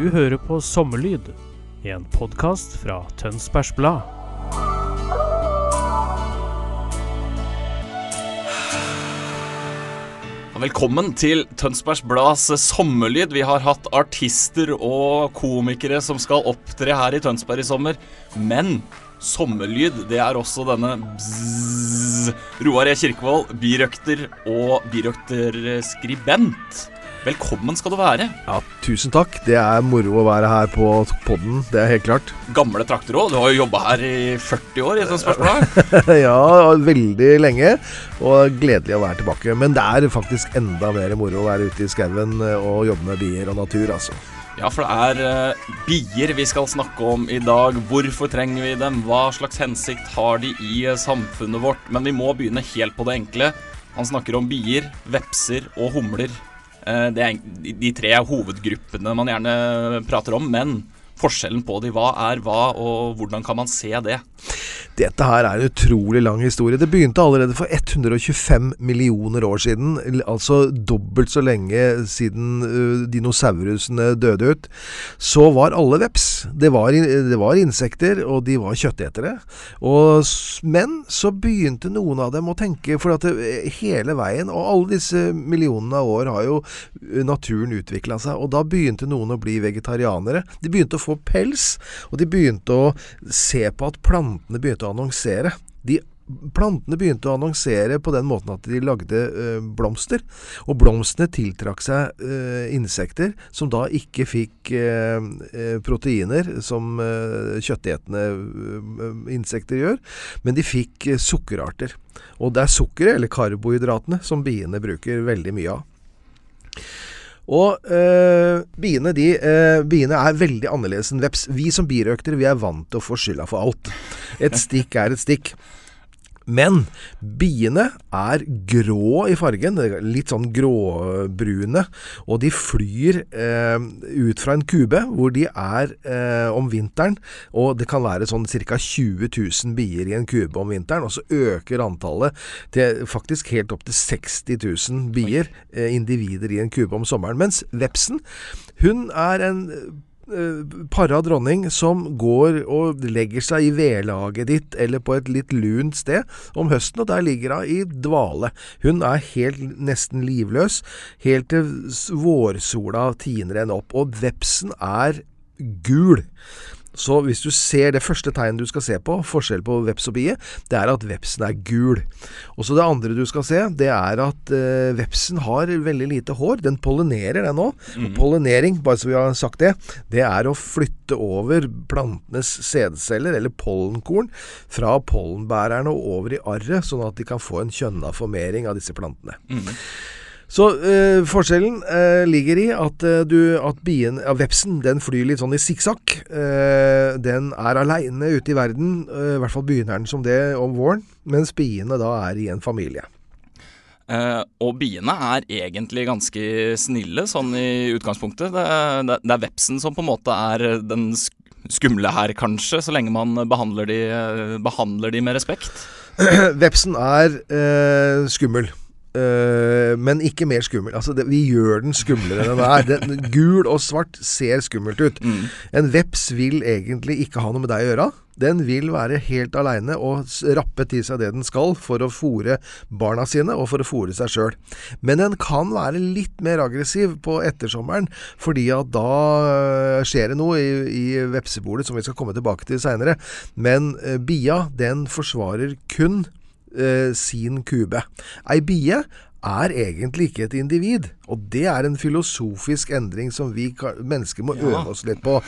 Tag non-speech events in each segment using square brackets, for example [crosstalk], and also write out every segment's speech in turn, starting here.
Du hører på Sommerlyd, en podkast fra Tønsbergs Blad. Velkommen til Tønsbergs Blads sommerlyd. Vi har hatt artister og komikere som skal opptre her i Tønsberg i sommer. Men sommerlyd, det er også denne bzzz. Roar E. Kirkevold, birøkter og birøkterskribent. Velkommen skal du være. Ja, tusen takk. Det er moro å være her på podden, det er helt klart. Gamle trakter òg. Du har jo jobba her i 40 år i Tønsbergs spørsmål. [laughs] ja, veldig lenge, og gledelig å være tilbake. Men det er faktisk enda mer moro å være ute i skauen og jobbe med bier og natur, altså. Ja, for det er uh, bier vi skal snakke om i dag. Hvorfor trenger vi dem? Hva slags hensikt har de i uh, samfunnet vårt? Men vi må begynne helt på det enkle. Han snakker om bier, vepser og humler. Eh, det er de- tre hovedgruppene man gjerne prater om, men forskjellen på de, hva er hva, og hvordan kan man se det? Dette her er en utrolig lang historie. Det begynte allerede for 125 millioner år siden. Altså dobbelt så lenge siden uh, dinosaurusene døde ut. Så var alle veps. Det var, det var insekter, og de var kjøttetere. Og, men så begynte noen av dem å tenke, for at det, hele veien, og alle disse millionene av år har jo uh, naturen utvikla seg, og da begynte noen å bli vegetarianere. De begynte å få pels, og de begynte å se på at plantene begynte å annonsere. De Plantene begynte å annonsere på den måten at de lagde eh, blomster. Og blomstene tiltrakk seg eh, insekter som da ikke fikk eh, proteiner, som kjøttetende insekter gjør, men de fikk sukkerarter. Og det er sukkeret, eller karbohydratene, som biene bruker veldig mye av. Og øh, biene, de, øh, biene er veldig annerledes enn veps. Vi som birøktere vi er vant til å få skylda for alt. Et stikk er et stikk. Men biene er grå i fargen, litt sånn gråbrune, og de flyr eh, ut fra en kube hvor de er eh, om vinteren, og det kan være sånn ca. 20 000 bier i en kube om vinteren, og så øker antallet til faktisk helt opp til 60 000 bier, eh, individer i en kube om sommeren. Mens vepsen, hun er en para dronning som går og legger seg i vedlaget ditt eller på et litt lunt sted om høsten, og der ligger hun i dvale. Hun er helt nesten livløs, helt til vårsola tiner henne opp. Og vepsen er gul. Så hvis du ser det første tegnet du skal se på, forskjell på veps og bie, det er at vepsen er gul. Og så det andre du skal se, det er at eh, vepsen har veldig lite hår. Den pollinerer, den òg. Og pollinering, bare så vi har sagt det, det er å flytte over plantenes sædceller, eller pollenkorn, fra pollenbærerne og over i arret, sånn at de kan få en kjønna formering av disse plantene. Så eh, forskjellen eh, ligger i at, eh, du, at bien, ja, vepsen den flyr litt sånn i sikksakk. Den er aleine ute i verden, i hvert fall begynner den som det om våren, mens biene da er i en familie. Eh, og biene er egentlig ganske snille, sånn i utgangspunktet. Det, er- det, er vepsen som på en måte er den skumle her, kanskje, så lenge man behandler de, behandler de med respekt. [clears throat] Vepsen er skummel. Eh, men ikke mer skummel. Altså, det, vi gjør den skumlere enn den er. Den, gul og svart ser skummelt ut. En veps vil egentlig ikke ha noe med deg å gjøre. Den vil være helt aleine og rappe til seg det den skal for å fòre barna sine og for å fòre seg sjøl. Men den kan være litt mer aggressiv på ettersommeren, fordi at da øh, skjer det noe i, i vepsebordet som vi skal komme tilbake til seinere. Men uh, bia, den forsvarer kun øh, sin kube. Ei bie er egentlig ikke et individ, og det er en filosofisk endring som vi mennesker må øve oss litt på.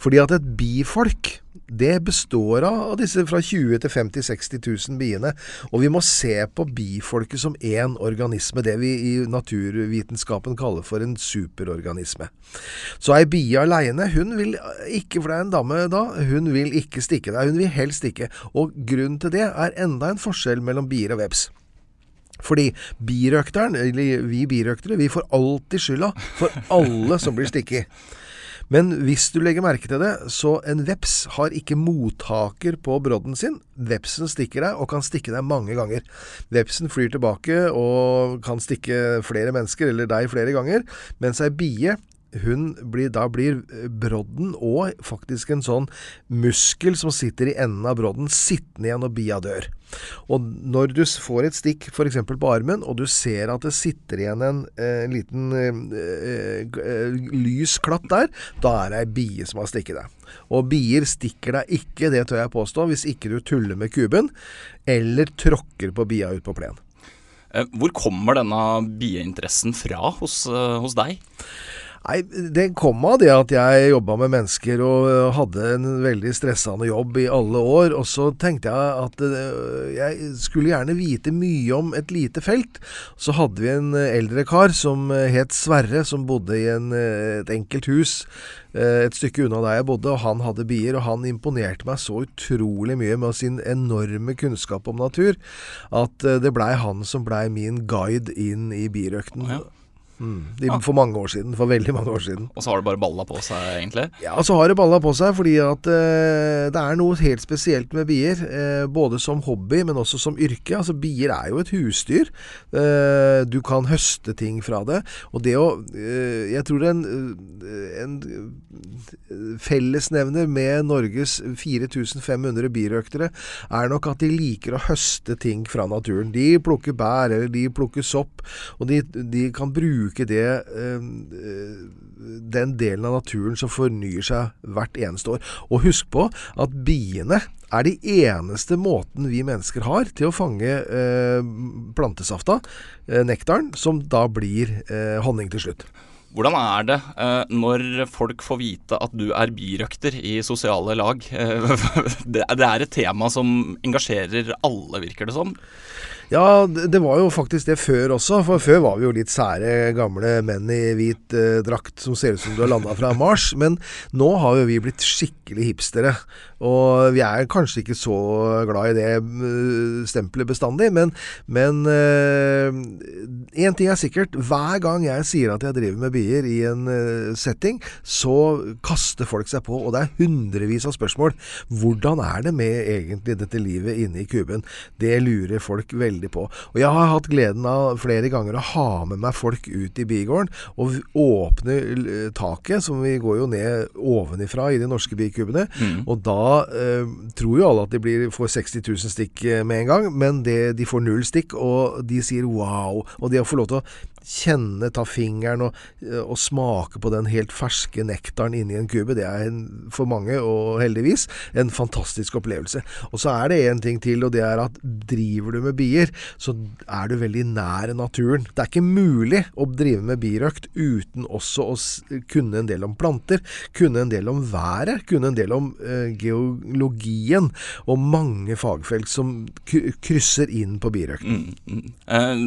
Fordi at et bifolk det består av disse fra 20 til 50 60 000 biene. Og vi må se på bifolket som én organisme, det vi i naturvitenskapen kaller for en superorganisme. Så ei bie aleine, hun vil ikke, for det er en dame da, hun vil ikke stikke deg. Hun vil helst ikke. Og grunnen til det er enda en forskjell mellom bier og veps. Fordi birøkteren, eller vi birøktere, vi får alltid skylda for alle som blir stikket. Men hvis du legger merke til det, så en veps har ikke mottaker på brodden sin. Vepsen stikker deg, og kan stikke deg mange ganger. Vepsen flyr tilbake og kan stikke flere mennesker, eller deg, flere ganger. Mens ei bie blir, da blir brodden og faktisk en sånn muskel som sitter i enden av brodden, sittende igjen når bia dør. Og når du får et stikk f.eks. på armen, og du ser at det sitter igjen en eh, liten eh, eh, lys klatt der, da er det ei bie som har stikket deg. Og bier stikker deg ikke, det tør jeg påstå, hvis ikke du tuller med kuben, eller tråkker på bia ut på plenen. Eh, hvor kommer denne bieinteressen fra hos, eh, hos deg? Nei, Det kom av det at jeg jobba med mennesker og øh, hadde en veldig stressende jobb i alle år. Og så tenkte jeg at øh, jeg skulle gjerne vite mye om et lite felt. Så hadde vi en øh, eldre kar som het Sverre, som bodde i en, et enkelt hus et stykke unna der jeg bodde, og han hadde bier. Og han imponerte meg så utrolig mye med sin enorme kunnskap om natur, at det blei han som blei min guide inn i birøkten. Ja. Mm, for mange år siden. For veldig mange år siden. Og så har det bare balla på seg, egentlig? Ja, så har det balla på seg fordi at eh, det er noe helt spesielt med bier. Eh, både som hobby, men også som yrke. Altså Bier er jo et husdyr. Eh, du kan høste ting fra det. Og det å eh, Jeg tror en, eh, en fellesnevner med Norges 4500 birøktere er nok at de liker å høste ting fra naturen. De plukker bær, eller de plukker sopp, og de, de kan bruke bruke det eh, den delen av naturen som fornyer seg hvert eneste år. Og husk på at biene er de eneste måten vi mennesker har til å fange eh, plantesafta, eh, nektaren, som da blir eh, honning til slutt. Hvordan er det eh, når folk får vite at du er birøkter i sosiale lag? [laughs] Eh, [laughs] det, er et tema som engasjerer alle, virker det som? Ja, det var jo faktisk det før også. For før var vi jo litt sære gamle menn i hvit eh, drakt som ser ut som du har landa fra Mars. Men nå har jo vi blitt skikkelig hipstere. Og vi er kanskje ikke så glad i det uh, stempelet bestandig, men én eh, ting er sikkert. Hver gang jeg sier at jeg driver med bier i en eh, setting, så kaster folk seg på, og det er hundrevis av spørsmål. Hvordan er det med egentlig dette livet inne i kuben? Det lurer folk veldig på. Og jeg har hatt gleden av flere ganger å ha med meg folk ut i bigården og åpne taket, som vi går jo ned ovenifra i de norske bikubene. Mm. Og da eh, tror jo alle at de blir, får 60 000 stikk eh, med en gang, men det, de får null stikk, og de sier wow. Og det å få lov til å kjenne, ta fingeren og, og, smake på den helt ferske nektaren inni en kube, det er en, for mange, og heldigvis, en fantastisk opplevelse. Og så er det en ting til, og det er at driver du med bier, så er du veldig nær naturen. Det er ikke mulig å drive med birøkt uten også å kunne en del om planter, kunne en del om været, kunne en del om eh, geologien, og mange fagfelt som krysser inn på birøkten. Mm, mm. Eh,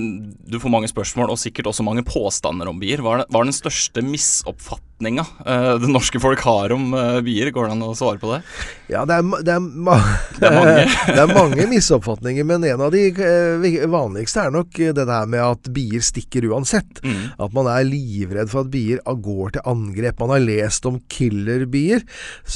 du får mange spørsmål, og sikkert også mange påstander om bier. Hva er den største misoppfatningen oppfatninga uh, det norske folk har om uh, bier? Går det an å svare på det? Ja, det er, det er, ma [laughs] det er mange. [laughs] det er mange misoppfatninger, men en av de uh, vanligste er nok det der med at bier stikker uansett. Mm. At man er livredd for at bier går til angrep. Man har lest om killerbier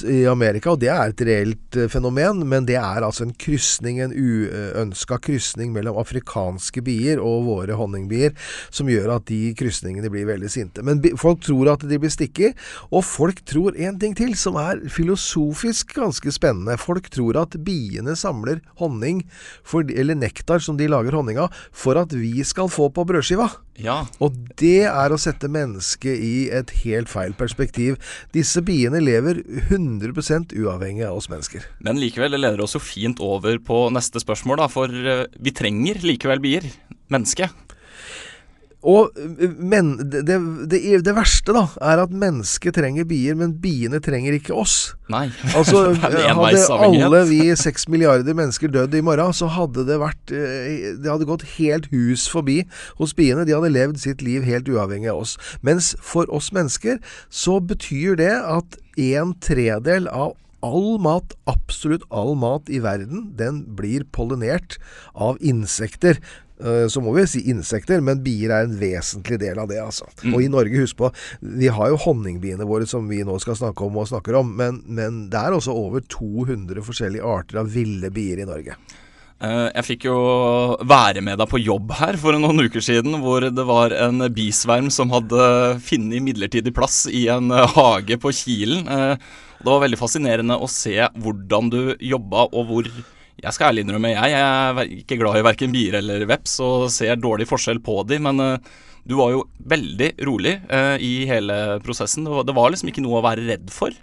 i Amerika, og det er et reelt fenomen, men det er altså en krysning, en uønska krysning mellom afrikanske bier og våre honningbier, som gjør at de krysningene blir veldig sinte. Men folk tror at de blir stikket ikke. Og folk tror en ting til, som er filosofisk ganske spennende. Folk tror at biene samler honning, for, eller nektar som de lager honning av, for at vi skal få på brødskiva. Ja. Og det er å sette mennesket i et helt feil perspektiv. Disse biene lever 100 uavhengig av oss mennesker. Men likevel, det leder oss jo fint over på neste spørsmål, da. For eh, vi trenger likevel bier. Menneske. Og, men det, det, det, det verste da er at mennesket trenger bier, men biene trenger ikke oss. Nei. Altså, [laughs] en hadde alle vi seks milliarder mennesker dødd i morgen, så hadde det vært eh, Det hadde gått helt hus forbi hos biene. De hadde levd sitt liv helt uavhengig av oss. Mens for oss mennesker så betyr det at en tredel av All mat, absolutt all mat i verden, den blir pollinert av insekter. Eh, Så må vi si insekter, men bier er en vesentlig del av det. altså. Og i Norge, husk på, vi har jo honningbiene våre som vi nå skal snakke om og snakker om, men, men det er også over 200 forskjellige arter av ville bier i Norge. Eh, Jeg fikk jo være med deg på jobb her for noen uker siden, hvor det var en bisverm som hadde funnet midlertidig plass i en hage på Kilen. Eh, Det var veldig fascinerende å se hvordan du jobba, og hvor Jeg skal ærlig innrømme, jeg, er ikke glad i verken bier eller veps og ser dårlig forskjell på de, men eh, du var jo veldig rolig eh, i hele prosessen. Det det var liksom ikke noe å være redd for.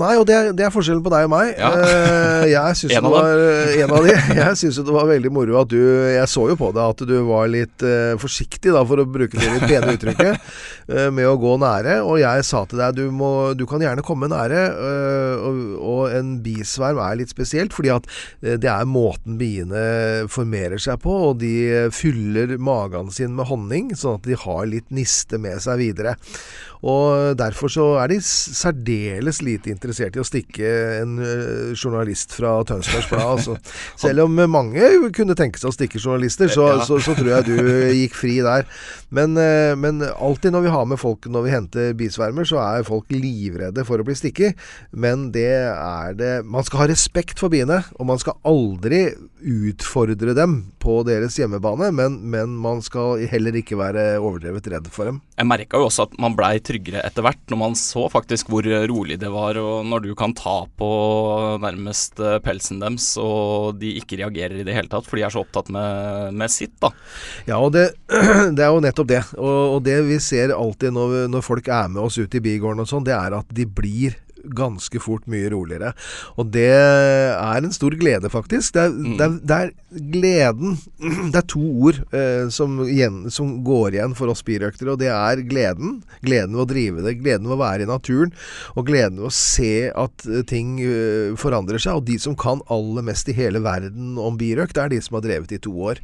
Nei, og det er, det er forskjellen på deg og meg. Ja. Eh, jeg syns [laughs] det var eh, en av de. [laughs] Jeg syns det var veldig moro at du Jeg så jo på deg at du var litt uh, forsiktig, da, for å bruke det litt pene uttrykket, uh, [laughs] med å gå nære. Og jeg sa til deg du, må, du kan gjerne komme nære. uh, og, og en bisverm er litt spesielt, fordi at det er måten biene formerer seg på. Og de fyller magen sin med honning, sånn at de har litt niste med seg videre. Og derfor så er de særdeles lite interessert i å stikke en journalist fra Tønsbergs Blad. Altså. [laughs] Selv om mange kunne tenke seg å stikke journalister, så, så, så tror jeg du gikk fri der. Men, men alltid når vi har med folk når vi henter bisvermer, så er folk livredde for å bli stikket. Men det er det Man skal ha respekt for biene, og man skal aldri utfordre dem på deres hjemmebane, men, men man skal heller ikke være overdrevet redd for dem. Jeg merka jo også at man blei tryggere etter hvert, når man så faktisk hvor rolig det var, og når du kan ta på nærmest eh, pelsen deres, og de ikke reagerer i det hele tatt, for de er så opptatt med, med sitt, da. Ja, og det, [clears throat] det er jo nettopp det. Og, og det vi ser alltid når, når folk er med oss ut i bigården og sånn, det er at de blir ganske fort mye roligere. Og det er en stor glede, faktisk. Det er, det er, det er gleden [clears throat] Det er to ord eh, som, igjen, som går igjen for oss birøktere, og det er gleden. Gleden ved å drive det, gleden ved å være i naturen, og gleden ved å se at eh, ting uh, forandrer seg. Og de som kan aller mest i hele verden om birøkt, det er de som har drevet i to år.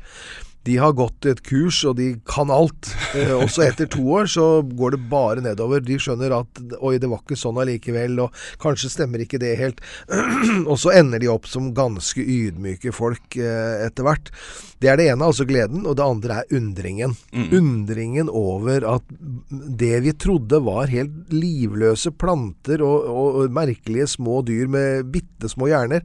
De har gått et kurs, og de kan alt. Eh, også etter to år så går det bare nedover. De skjønner at oi, det var ikke sånn allikevel, og kanskje stemmer ikke det helt. [clears throat] og så ender de opp som ganske ydmyke folk eh, etter hvert. Det er det ene, altså gleden, og det andre er undringen. Undringen over at det vi trodde var helt livløse planter og, og, og merkelige små dyr med bitte små hjerner,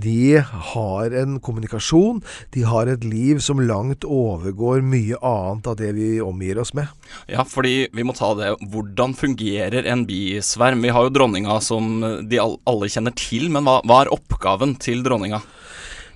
de har en kommunikasjon, de har et liv som langt overgår mye annet av det vi omgir oss med. Ja, fordi vi må ta det. Hvordan fungerer en bisverm? Vi har jo dronninga som de alle kjenner til, men hva, hva er oppgaven til dronninga?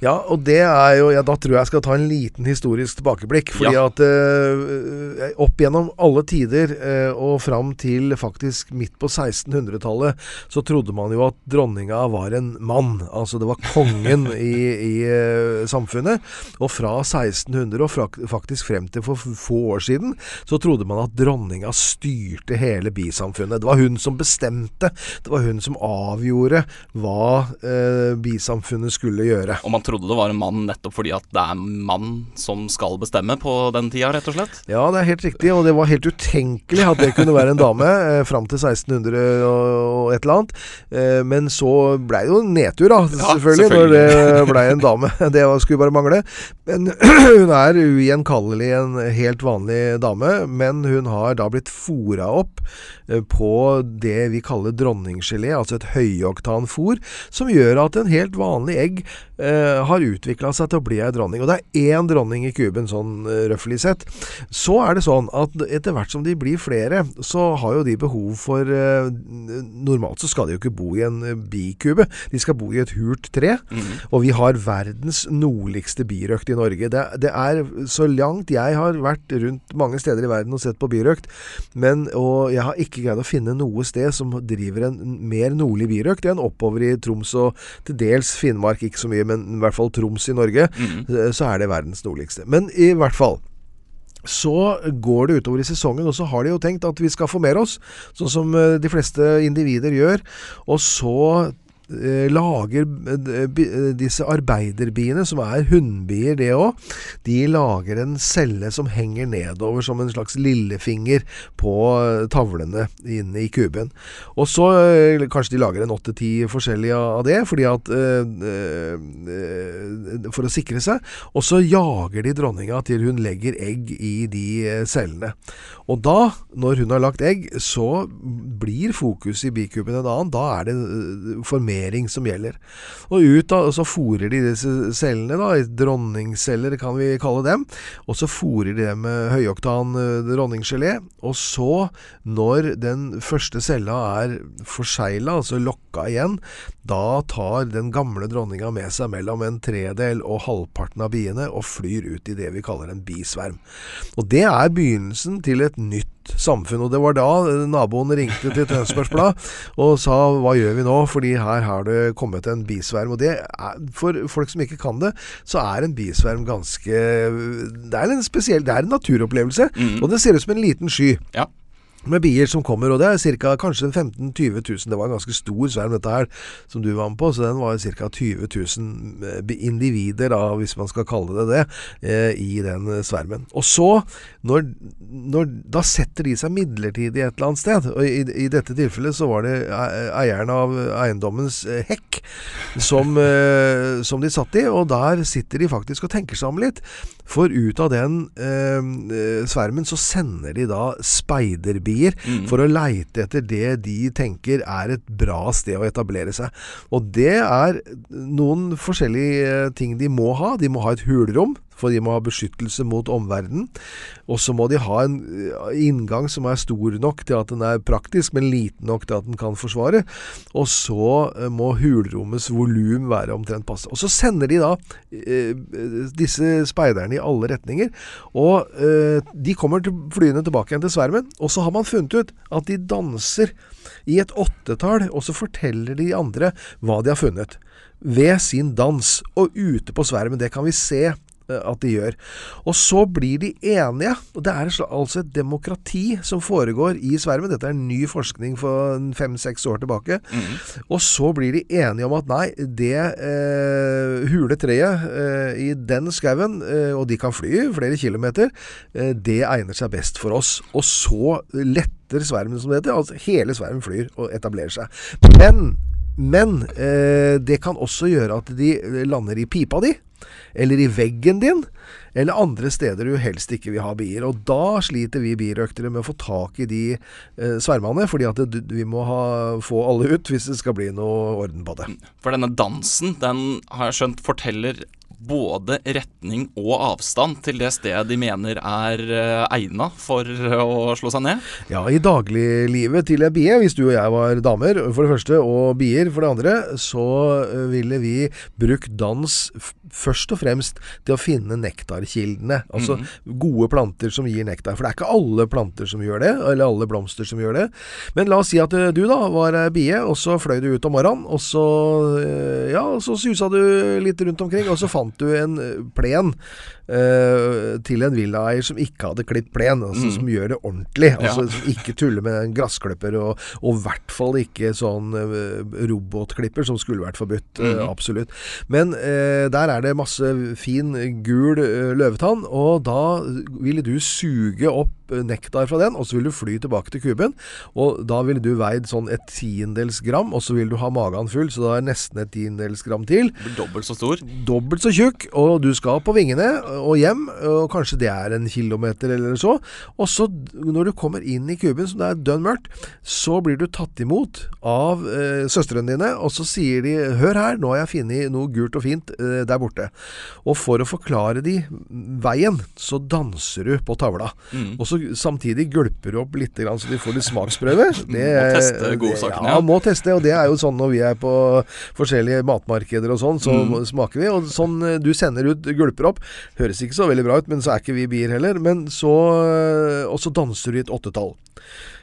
Ja, og det er jo ja, Da tror jeg jeg skal ta en liten historisk tilbakeblikk. Fordi Ja. at eh, opp gjennom alle tider eh, og fram til faktisk midt på 1600-tallet, så trodde man jo at dronninga var en mann. Altså det var kongen [laughs] i, i eh, samfunnet. Og fra 1600 og fra, faktisk frem til for få år siden, så trodde man at dronninga styrte hele bisamfunnet. Det var hun som bestemte. Det var hun som avgjorde hva eh, bisamfunnet skulle gjøre. Og man trodde det var en mann nettopp fordi at det er mann som skal bestemme på den tida, rett og slett? Ja, det er helt riktig, og det var helt utenkelig at det kunne være en dame eh, fram til 1600 og, et eller annet. Eh, men så blei det jo nedtur, da, Ja, selvfølgelig, når det blei en dame. [laughs] Det skulle bare mangle. Men [clears throat] hun er ugjenkallelig en helt vanlig dame, men hun har da blitt fora opp eh, på det vi kaller dronninggelé, altså et høyoktan fôr, som gjør at en helt vanlig egg eh, har utvikla seg til å bli ei dronning. Og det er én dronning i kuben, sånn røftlig røffelig sett. Så er det sånn at etter hvert som de blir flere, så har jo de behov for eh, Normalt så skal de jo ikke bo i en eh, bikube, de skal bo i et hult tre. Og vi har verdens nordligste birøkt i Norge. Det, det er så langt jeg har vært rundt mange steder i verden og sett på birøkt, men og jeg har ikke greid å finne noe sted som driver en mer nordlig birøkt enn oppover i Troms og til dels Finnmark, ikke så mye, men i hvert fall Troms i Norge, mm. så er det verdens nordligste. Men i hvert fall. så går det utover i sesongen, og så har de jo tenkt at vi skal formere oss, sånn som eh, de fleste individer gjør. Og så eh, lager eh, eh, disse arbeiderbiene, som er hunnbier det òg, de lager en celle som henger nedover som en slags lillefinger på eh, tavlene inne i kuben. Og så eh, kanskje de lager en åtte-ti forskjellige av det, fordi at eh, eh, For å sikre seg. Og så jager de dronninga til hun legger egg i de eh, cellene. Og da, når hun har lagt egg, så blir fokuset i bikuben en annen. Da er det eh, formering som gjelder. Og ut da, og så fôrer de disse cellene, da, dronningceller kan vi kalle dem. Og så fôrer de dem med høyoktan eh, dronninggelé. Og så, når den første cella er forsegla, altså lokka igjen, da tar den gamle dronninga med seg mellom en tredel og halvparten av biene og flyr ut i det vi kaller en bisverm. Og det er begynnelsen til et nytt samfunn. Og det var da naboen ringte til Tønsbergs Blad og sa hva gjør vi nå, fordi her har det kommet en bisverm. Og det er, for folk som ikke kan det, så er en bisverm ganske Det er en spesiell Det er en naturopplevelse. Og det ser ut som en liten sky. Ja. Med bier som kommer, og det er cirka, kanskje 15 000-20 000. Det var en ganske stor sverm dette her, som du var med på, så den var ca. 20 000 eh, individer, da, hvis man skal kalle det det, eh, i den eh, svermen. Og så, når, når, da setter de seg midlertidig et eller annet sted. Og i, i dette tilfellet så var det e- eieren av eiendommens eh, hekk som, eh, som de satt i, og der sitter de faktisk og tenker seg om litt. For ut av den eh, eh, svermen så sender de da speiderbier for å leite etter det de tenker er et bra sted å etablere seg. Og det er noen forskjellige eh, ting de må ha. De må ha et hulrom. For de må ha beskyttelse mot omverdenen. Og så må de ha en eh, inngang som er stor nok til at den er praktisk, men liten nok til at den kan forsvare. Og så eh, må hulrommets volum være omtrent passe. Og så sender de da eh, disse speiderne i alle retninger. Og eh, de kommer til, flyene tilbake igjen til svermen. Og så har man funnet ut at de danser i et åttetall, og så forteller de andre hva de har funnet. Ved sin dans. Og ute på svermen. Det kan vi se at de gjør. Og så blir de enige. og Det er altså et demokrati som foregår i svermen. Dette er ny forskning for fem-seks år tilbake. Og så blir de enige om at nei, det eh, hule treet eh, i den skauen, eh, og de kan fly flere kilometer, eh, det egner seg best for oss. Og så letter svermen, som det heter. Altså hele svermen flyr og etablerer seg. Men men eh, det kan også gjøre at de lander i pipa di, eller i veggen din, eller andre steder du helst ikke vil ha bier. Og da sliter vi birøktere med å få tak i de eh, svermene, fordi at det, vi må ha, få alle ut hvis det skal bli noe orden på det. For denne dansen, den har jeg skjønt forteller både retning og avstand til det stedet de mener er uh, egna for å slå seg ned. Ja, i dagliglivet til ei bie, hvis du og jeg var damer for det første, og bier for det andre, så eh, ville vi brukt dans først og fremst til å finne nektarkildene. Altså gode planter som gir nektar. For det er ikke alle planter som gjør det, eller alle blomster som gjør det. Men la oss si at eh, du da var ei bie, og så fløy du ut om morgenen, og så, eh, ja, så susa du litt rundt omkring, og så fant du en eh, plen til en villaeier som ikke hadde klipt plen, altså som gjør det ordentlig. Altså Ja. som ikke tuller med en gressklipper, og i hvert fall ikke sånn eh, robotklipper, som skulle vært forbudt. eh, absolutt. Men eh, der er det masse fin, gul eh, løvetann, og da ville du suge opp eh, nektar fra den, og så vil du fly tilbake til kuben. Og da ville du veid sånn et tiendels gram, og så vil du ha magen full, så da er nesten et tiendels gram til. Dobbelt så stor. Dobbelt så tjukk, og du skal på vingene og hjem, og kanskje det er en kilometer eller så. Og så, når du kommer inn i kuben, som det er dønn mørkt, så blir du tatt imot av eh, søstrene dine, og så sier de 'Hør her, nå har jeg funnet noe gult og fint eh, der borte'. Og for å forklare de veien, så danser du på tavla. Og så samtidig gulper du opp litt, grann, så de får litt smaksprøve. Det, [laughs] Må teste godsakene, Ja, ja. må teste, og det er jo sånn når vi er på forskjellige matmarkeder og sånn, så Mm. smaker vi. Og sånn du sender ut, gulper opp. Høres ikke så veldig bra ut, men så er ikke vi bier heller. Men så Og så danser du i et åttetall.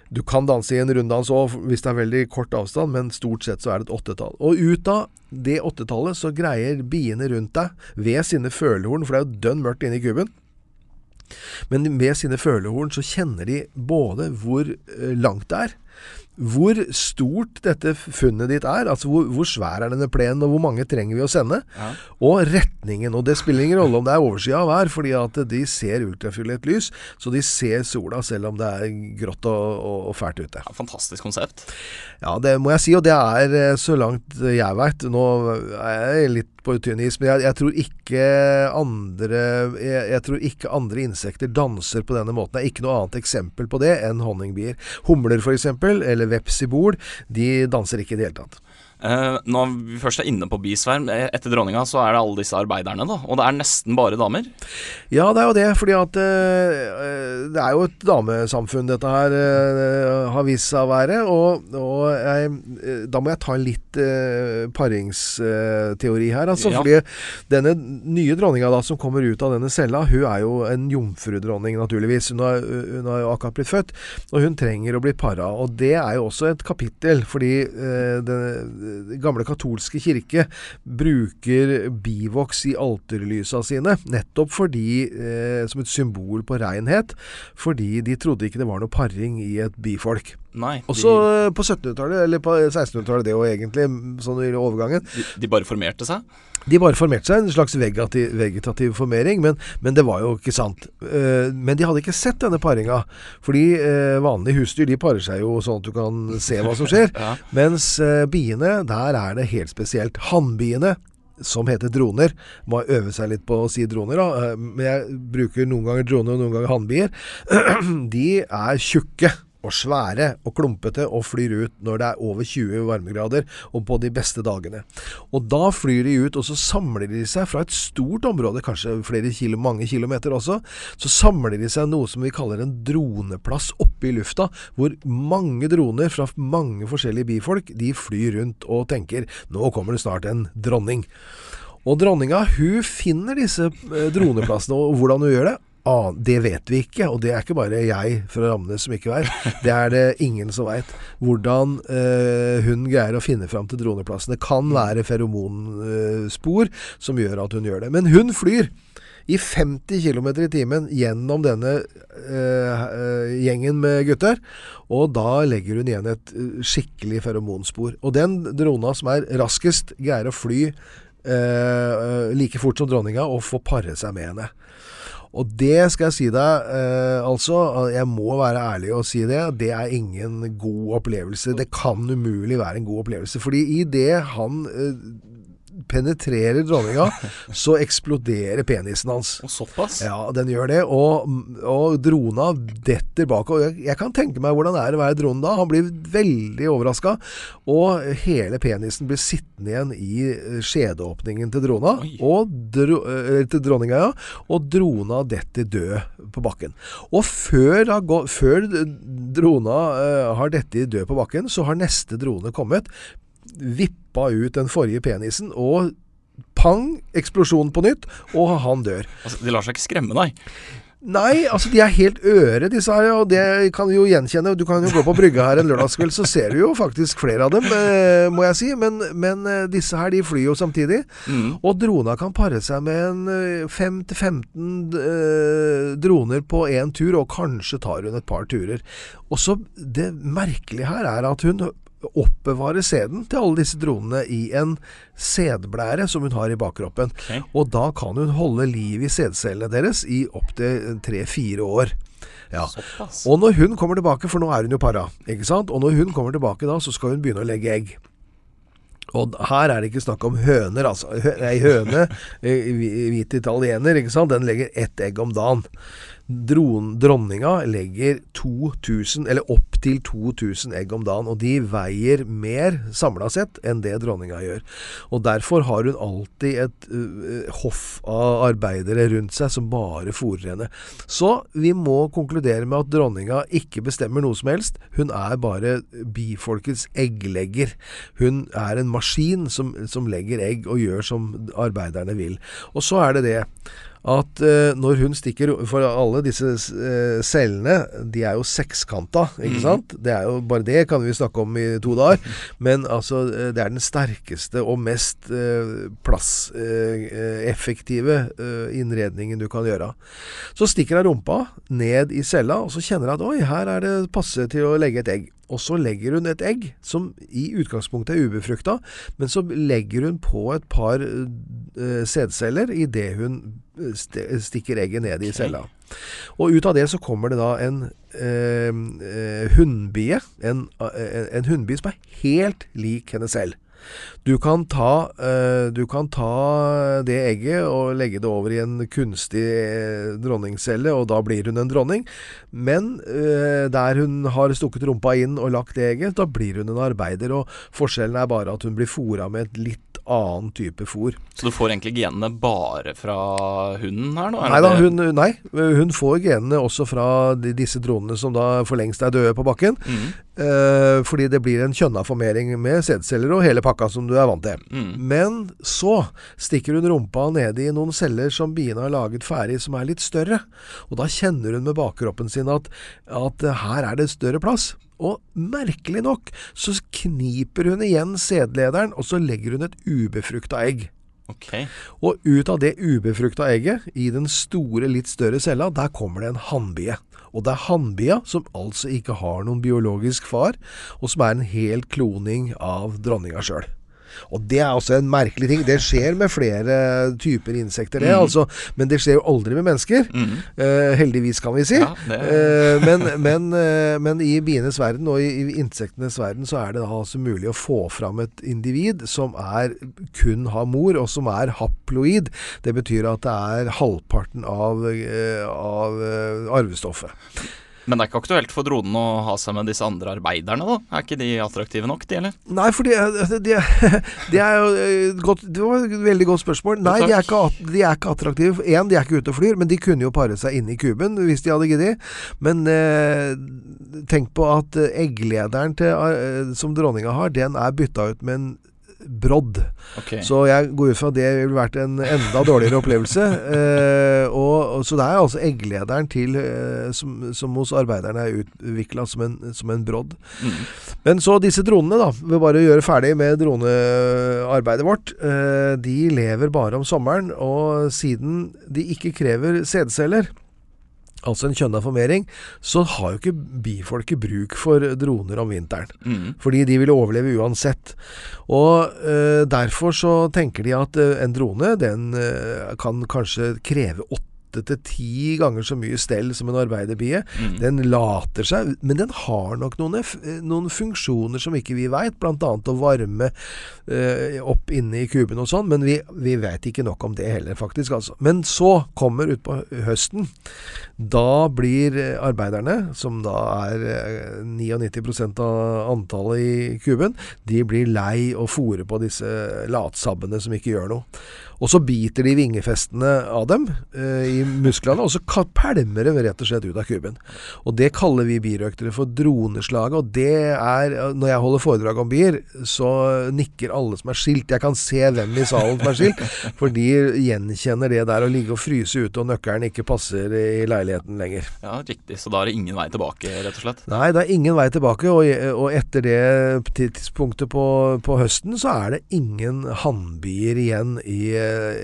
Du kan danse i en runddans òg hvis det er veldig kort avstand, men stort sett så er det et åttetall. Og ut av det åttetallet så greier biene rundt deg, ved sine følehorn, for det er jo dønn mørkt inne i kuben, Men med sine følehorn så kjenner de både hvor eh, langt det er, hvor stort dette funnet ditt er, altså hvor, hvor svær er denne plenen, og hvor mange trenger vi å sende, Ja. og retningen. Og det spiller ingen rolle om det er oversida av hver, fordi at de ser ultrafiolett lys, så de ser sola selv om det er grått og, og, og fælt ute. Ja, fantastisk konsept. Ja, det må jeg si, og det er eh, så langt jeg veit. Nå er jeg litt på tynn is, men jeg, jeg tror ikke andre jeg, jeg tror ikke andre insekter danser på denne måten. Det er ikke noe annet eksempel på det enn honningbier. Humler f.eks., eller veps i bol, de danser ikke i det hele tatt. Eh, når vi først er inne på bisverm, eh, etter dronninga så er det alle disse arbeiderne, da. Og det er nesten bare damer. Ja, det er jo det, fordi at uh, det er jo et damesamfunn dette her uh, har vist seg å være. Og, og jeg, da må jeg ta litt uh, paringsteori her, altså. Ja. Fordi denne nye dronninga da som kommer ut av denne cella, hun er jo en jomfrudronning, naturligvis. Hun har, hun har jo akkurat blitt født, og hun trenger å bli para. Og det er jo også et kapittel, fordi uh, den gamle katolske kirke bruker bivoks i alterlysa sine, nettopp fordi, eh, som et symbol på renhet, fordi de trodde ikke det var noe paring i et bifolk. Nei, Også eh, på 1700-tallet, eller på 1600-tallet det òg egentlig, sånn i overgangen. de, de bare formerte seg. De bare formerte seg, en slags vegetativ, vegetativ formering, men, men det var jo ikke sant. Eh, men de hadde ikke sett denne paringa, fordi eh, vanlige husdyr de parer seg jo sånn at du kan se hva som skjer. [laughs] Ja. Mens biene, der er det helt spesielt. Hannbiene som heter droner. Må øve seg litt på å si droner, da. Men jeg bruker noen ganger droner og noen ganger hannbier. [clears throat] De er tjukke og svære og klumpete og flyr ut når det er over 20 varmegrader og på de beste dagene. Og da flyr de ut, og så samler de seg fra et stort område, kanskje flere kilo, mange kilometer også, så samler de seg noe som vi kaller en droneplass oppe i lufta, hvor mange droner fra mange forskjellige bifolk, de flyr rundt og tenker nå kommer det snart en dronning. Og dronninga hun finner disse eh, droneplassene, og hvordan hun gjør det Ah, det vet vi ikke, og det er ikke bare jeg fra Ramnes som ikke vet. [laughs] Det er det ingen som veit. Hvordan eh, hun greier å finne fram til droneplassen. Det kan være feromonspor som gjør at hun gjør det. Men hun flyr i 50 km i timen gjennom denne eh, eh, gjengen med gutter. Og da legger hun igjen et eh, skikkelig feromonspor. Og den drona som er raskest, greier å fly eh, eh, like fort som dronninga og få pare seg med henne. Og det skal jeg si deg, eh, altså. Jeg må være ærlig og si det. Det er ingen god opplevelse. Det kan umulig være en god opplevelse. Fordi i det han eh, penetrerer dronninga, så eksploderer penisen hans. Og såpass. Ja, den gjør det. Og, og drona detter bak. Og jeg, jeg kan tenke meg hvordan det er å være drone da. Han blir veldig overraska. Og hele penisen blir sittende igjen i eh, skjedeåpningen til drona. Oi. Og dro, eh, til dronninga, ja. Og drona detter død på bakken. Og før, da, før drona uh, har dettet død på bakken, så har neste drone kommet. Vippa ut den forrige penisen, og pang, eksplosjon på nytt, og han dør. Altså, de lar seg ikke skremme deg. Nei, altså de er helt øre disse her, og det kan du jo gjenkjenne. Du kan jo gå på brygga her en lørdagskveld, så ser du jo faktisk flere av dem, eh, må jeg si. Men, men eh, disse her, de flyr jo samtidig. Mm. Og drona kan pare seg med en eh, 5-15 eh, droner på én tur, og kanskje tar hun et par turer. Og så Det merkelige her er at hun oppbevarer sæden til alle disse dronene i en sædblære som hun har i bakkroppen. Okay. Og da kan hun holde liv i sædcellene deres i opptil tre-fire år. Ja. Og når hun kommer tilbake, for nå er hun jo para, ikke sant? Og når hun kommer tilbake da, så skal hun begynne å legge egg. Og her er det ikke snakk om høner, altså. Ei høne, eh, hvit italiener, ikke sant, den legger ett egg om dagen. Dron, dronninga legger 2000, eller opptil 2000 egg om dagen, og de veier mer samla sett enn det dronninga gjør. Og derfor har hun alltid et uh, hoff av arbeidere rundt seg som bare fòrer henne. Så vi må konkludere med at dronninga ikke bestemmer noe som helst. Hun er bare bifolkets egglegger. Hun er en maskin som, som legger egg og gjør som arbeiderne vil. Og så er det det at eh, når hun stikker For alle disse eh, cellene, de er jo sekskanta, ikke sant? Det er jo Bare det kan vi snakke om i to dager. Men altså, eh, det er den sterkeste og mest plasseffektive innredningen du kan gjøre. Så stikker hun rumpa ned i cella, og så kjenner hun at oi, her er det passe til å legge et egg. Og så legger hun et egg, som i utgangspunktet er ubefrukta, men så legger hun på et par uh, sædceller idet hun eh, st stikker egget ned i cella. Og ut av det så kommer det da en uh, uh, hunnbie. En, uh, en hunnbie som er helt lik henne selv. Du kan, ta, uh, du kan ta det egget og legge det over i en kunstig dronningcelle, og da blir hun en dronning. Men uh, der hun har stukket rumpa inn og lagt det egget, da blir hun en arbeider. Og forskjellen er bare at hun blir fora med et litt annen type fôr. Så du får egentlig genene bare fra hunden her nå? Nei, da, hun, nei, hun får genene også fra de, disse dronene som da for lengst er døde på bakken. Mm. Eh, fordi det blir en kjønna formering med sædceller og hele pakka som du er vant til. Mm. Men så stikker hun rumpa ned i noen celler som biene har laget ferdig, som er litt større. Og da kjenner hun med bakkroppen sin at, at her er det større plass. Og merkelig nok så kniper hun igjen sædlederen, og så legger hun et ubefrukta egg. Okay. Og ut av det ubefrukta egget, i den store, litt større cella, der kommer det en hannbie. Og det er hannbia som altså ikke har noen biologisk far, og som er en hel kloning av dronninga sjøl. Og det er også en merkelig ting. Det skjer med flere typer insekter, det, mm. altså. Men det skjer jo aldri med mennesker. Mm. Uh, heldigvis, kan vi si. Ja, uh, men, men, uh, men, i bienes verden og i, i, insektenes verden så er det da altså mulig å få fram et individ som er kun har mor, og som er haploid. Det betyr at det er halvparten av, av arvestoffet. Men det er ikke aktuelt for dronen å ha seg med disse andre arbeiderne, da? Er ikke de attraktive nok, de, eller? Nei, for de, de, [laughs] de er jo eh, godt, Det var et veldig godt spørsmål. Nei, de er, ikke, de er ikke attraktive. Én, de er ikke ute og flyr, men de kunne jo pare seg inne i kuben hvis de hadde giddet. Men eh, tenk på at eh, egglederen til, eh, som dronninga har, den er bytta ut med en brodd. Okay. Så jeg går ut fra at det ville vært en enda dårligere opplevelse. [laughs] Eh, og, og, så det er altså egglederen til eh, som, som, hos arbeiderne er utvikla som, som, en brodd. Mm. Men så disse dronene, da. Ved bare gjøre ferdig med dronearbeidet vårt. Eh, de lever bare om sommeren, og siden de ikke krever sædceller altså en kjønna formering, så har jo ikke bifolket bruk for droner om vinteren. Mm. Fordi de vil overleve uansett. Og øh, derfor så tenker de at øh, en drone den øh, kan kanskje kreve åtte åtte til ti ganger så mye stell som en arbeiderbie. Mm. Den later seg, men den har nok noen, noen funksjoner som ikke vi veit, bl.a. å varme eh, opp inne i kuben og sånn, men vi, vi vet ikke nok om det heller, faktisk. altså. Men så kommer utpå høsten. Da blir arbeiderne, som da er 99 eh, av antallet i kuben, de blir lei å fòre på disse latsabbene som ikke gjør noe. Og så biter de vingefestene av dem eh, i musklene, og så pælmer de rett og slett ut av kuben. Og det kaller vi birøktere for droneslaget, og det er Når jeg holder foredrag om bier, så nikker alle som er skilt. Jeg kan se hvem i salen som er skilt, [laughs] for de gjenkjenner det der å ligge og fryse ute og nøkkelen ikke passer i leiligheten lenger. Ja, riktig. Så da er det ingen vei tilbake, rett og slett? Nei, det er ingen vei tilbake, og, og etter det tidspunktet på, på høsten så er det ingen hannbier igjen i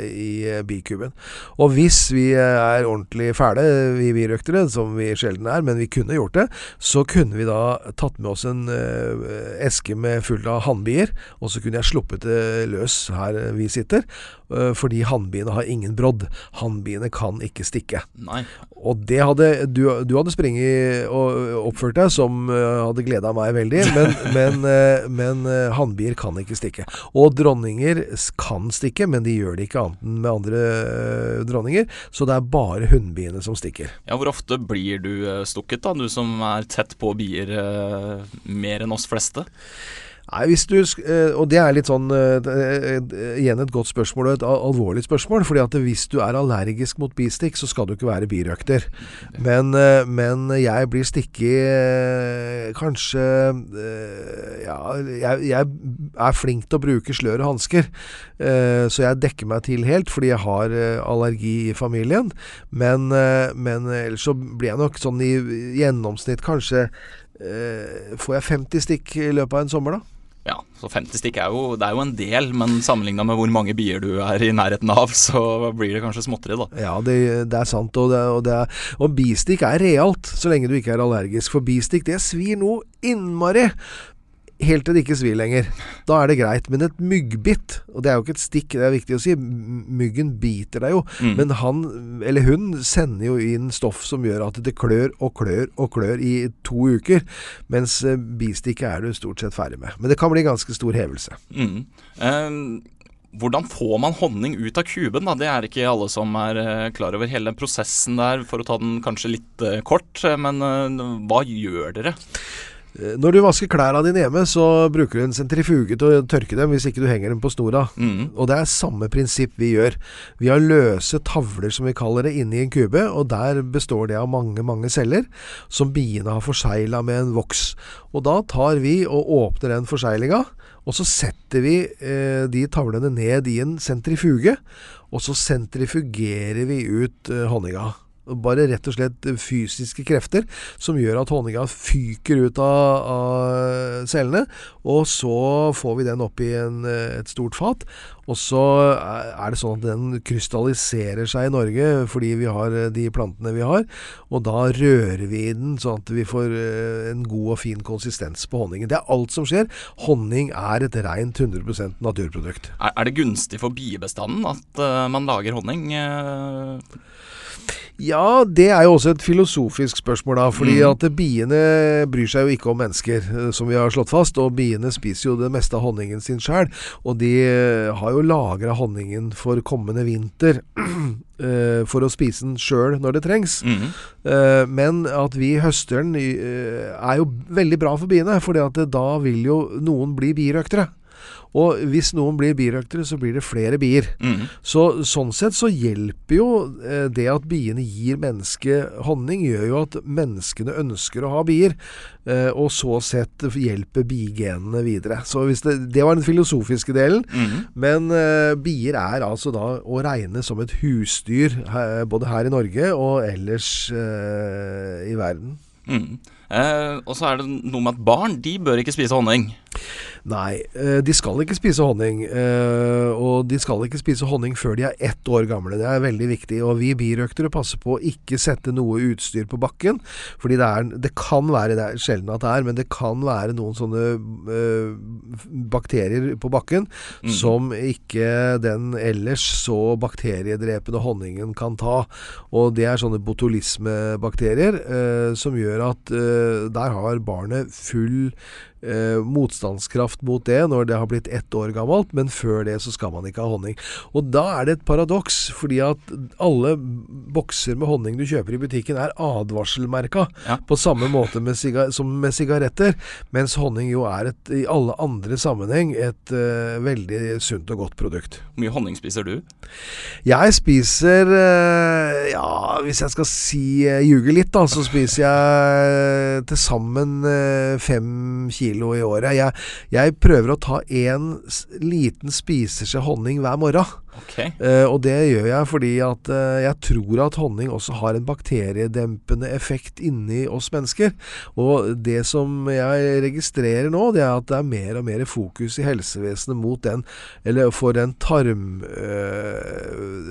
i bikuben. Og hvis vi er ordentlig fæle, vi birøktere, som vi sjelden er, men vi kunne gjort det, så kunne vi da tatt med oss en uh, eske med full av hannbier, og så kunne jeg sluppet det løs her vi sitter. Fordi hannbiene har ingen brodd. Hannbiene kan ikke stikke. Nei. Og det hadde Du, du hadde springet og oppført deg som hadde gleda meg veldig, men, [laughs] men, men hannbier kan ikke stikke. Og dronninger kan stikke, men de gjør det ikke annet enn med andre uh, dronninger. Så det er bare hunnbiene som stikker. Ja, Hvor ofte blir du uh, stukket, da, du som er tett på bier uh, mer enn oss fleste? Nei, hvis du, eh, og det er litt sånn eh, eh, Igjen et godt spørsmål og et al- alvorlig spørsmål. fordi at hvis du er allergisk mot bistikk, så skal du ikke være birøkter. Men, men jeg blir stikket kanskje Ja, jeg, jeg er flink til å bruke slør og hansker. Så jeg dekker meg til helt fordi jeg har allergi i familien. Men, men ellers så blir jeg nok sånn i gjennomsnitt kanskje Får jeg 50 stikk i løpet av en sommer, da? Ja, så 50 stikk er jo, det er jo en del, men sammenligna med hvor mange bier du er i nærheten av, så blir det kanskje småtteri, da. Ja, det, det er sant. Og, det, og, det er, og bistikk er realt, så lenge du ikke er allergisk. For bistikk, det svir noe innmari. Helt til det ikke svir lenger. Da er det greit. Men et myggbitt, og det er jo ikke et stikk, det er viktig å si, myggen biter deg jo. Mm. Men han, eller hun, sender jo inn stoff som gjør at det klør og klør og klør i to uker. Mens eh, bistikket er du stort sett ferdig med. Men det kan bli ganske stor hevelse. Mm. Um hvordan får man honning ut av kuben? da? Det er ikke alle som er eh, klar over hele prosessen der, for å ta den kanskje litt eh, kort. Men hva gjør dere? Eh, Når du vasker klærne dine hjemme, så bruker du en sentrifuge til å tørke dem, hvis ikke du henger dem på snora. Mm. Og det er samme prinsipp vi gjør. Vi har løse tavler, som vi kaller det, inni en kube, og der består det av mange, mange celler, som biene har forsegla med en voks. Og da tar vi og åpner den forseglinga, og så setter vi eh, de tavlene ned i en sentrifuge, og så sentrifugerer vi ut eh, honninga. Bare rett og slett fysiske krefter som gjør at honninga fyker ut av, av cellene. Og så får vi den opp i en, eh, et stort fat. Og så er er det sånn at den krystalliserer seg i Norge fordi vi har eh, de plantene vi har. Og da rører vi i den sånn at vi får eh, en god og fin konsistens på honningen. Det er alt som skjer. Honning er et rent 100 naturprodukt. Er, det gunstig for biebestanden at eh, man lager honning? Ja, det er jo også et filosofisk spørsmål, da. Fordi Mm. at biene bryr seg jo ikke om mennesker, eh, som vi har slått fast. Og biene spiser jo det meste av honningen sin sjøl. Og de eh, har jo lagra honningen for kommende vinter. [clears throat] eh, For å spise den sjøl når det trengs. Eh, Men at vi høster den, er jo veldig bra for biene. For da vil jo noen bli birøktere. Og hvis noen blir birøktere, så blir det flere bier. Mm. Så sånn sett så hjelper jo eh, det at biene gir mennesket honning, gjør jo at menneskene ønsker å ha bier. Eh, og så sett hjelper bigenene videre. Så det, det var den filosofiske delen. Mm. Men eh, bier er altså da å regne som et husdyr, både her i Norge og ellers i verden. Mm. Eh, og så er det noe med at barn de bør ikke spise honning. Nei, eh, de skal ikke spise honning. eh, Og de skal ikke spise honning før de er ett år gamle. Det er veldig viktig. Og vi birøktere passer på å ikke sette noe utstyr på bakken. Fordi det, er, det kan være, det er sjelden at det er, men det kan være noen sånne eh, bakterier på bakken mm. som ikke den ellers så bakteriedrepende honningen kan ta. Og det er sånne botulismebakterier som gjør at der har barnet full eh, motstandskraft mot det når det har blitt ett år gammelt, men før det så skal man ikke ha honning. Og da er det et paradoks, fordi at alle bokser med honning du kjøper i butikken er advarselmerka, Ja. på samme måte med som med sigaretter, mens honning jo er et, i alle andre sammenheng et eh, veldig sunt og godt produkt. Hvor mye honning spiser du? Jeg spiser eh, Ja, hvis jeg skal si uh, ljuge litt, da, så spiser jeg til sammen eh, fem kilo i året. Jeg, jeg prøver å ta én liten spiseskje honning hver morgen. Okay. Uh, og det gjør jeg fordi at uh, jeg tror at honning også har en bakteriedempende effekt inni oss mennesker. Og det som jeg registrerer nå, det er at det er mer og mer fokus i helsevesenet mot den, eller for den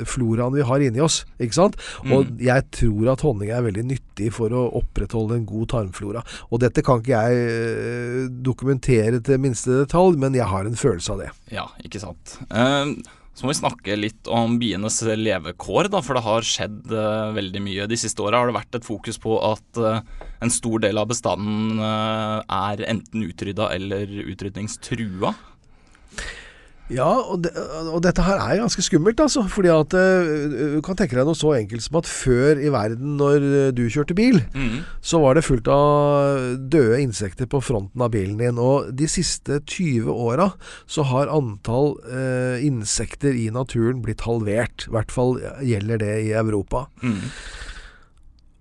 tarmfloraen vi har inni oss. Ikke sant? Og Mm. jeg tror at honning er veldig nyttig for å opprettholde en god tarmflora. Og dette kan ikke jeg eh, dokumentere til minste detalj, men jeg har en følelse av det. Ja, ikke sant. Eh, så må vi snakke litt om bienes levekår, da, for det har skjedd eh, veldig mye. De siste åra har det vært et fokus på at en stor del av bestanden er enten utrydda eller utrydningstrua. Ja, og, det, og, dette her er ganske skummelt, altså. Fordi at uh, Du kan tenke deg noe så enkelt som at før i verden, når du kjørte bil, mm. så var det fullt av døde insekter på fronten av bilen din. Og de siste 20 åra så har antall eh, insekter i naturen blitt halvert. I hvert fall gjelder det i Europa. Mm.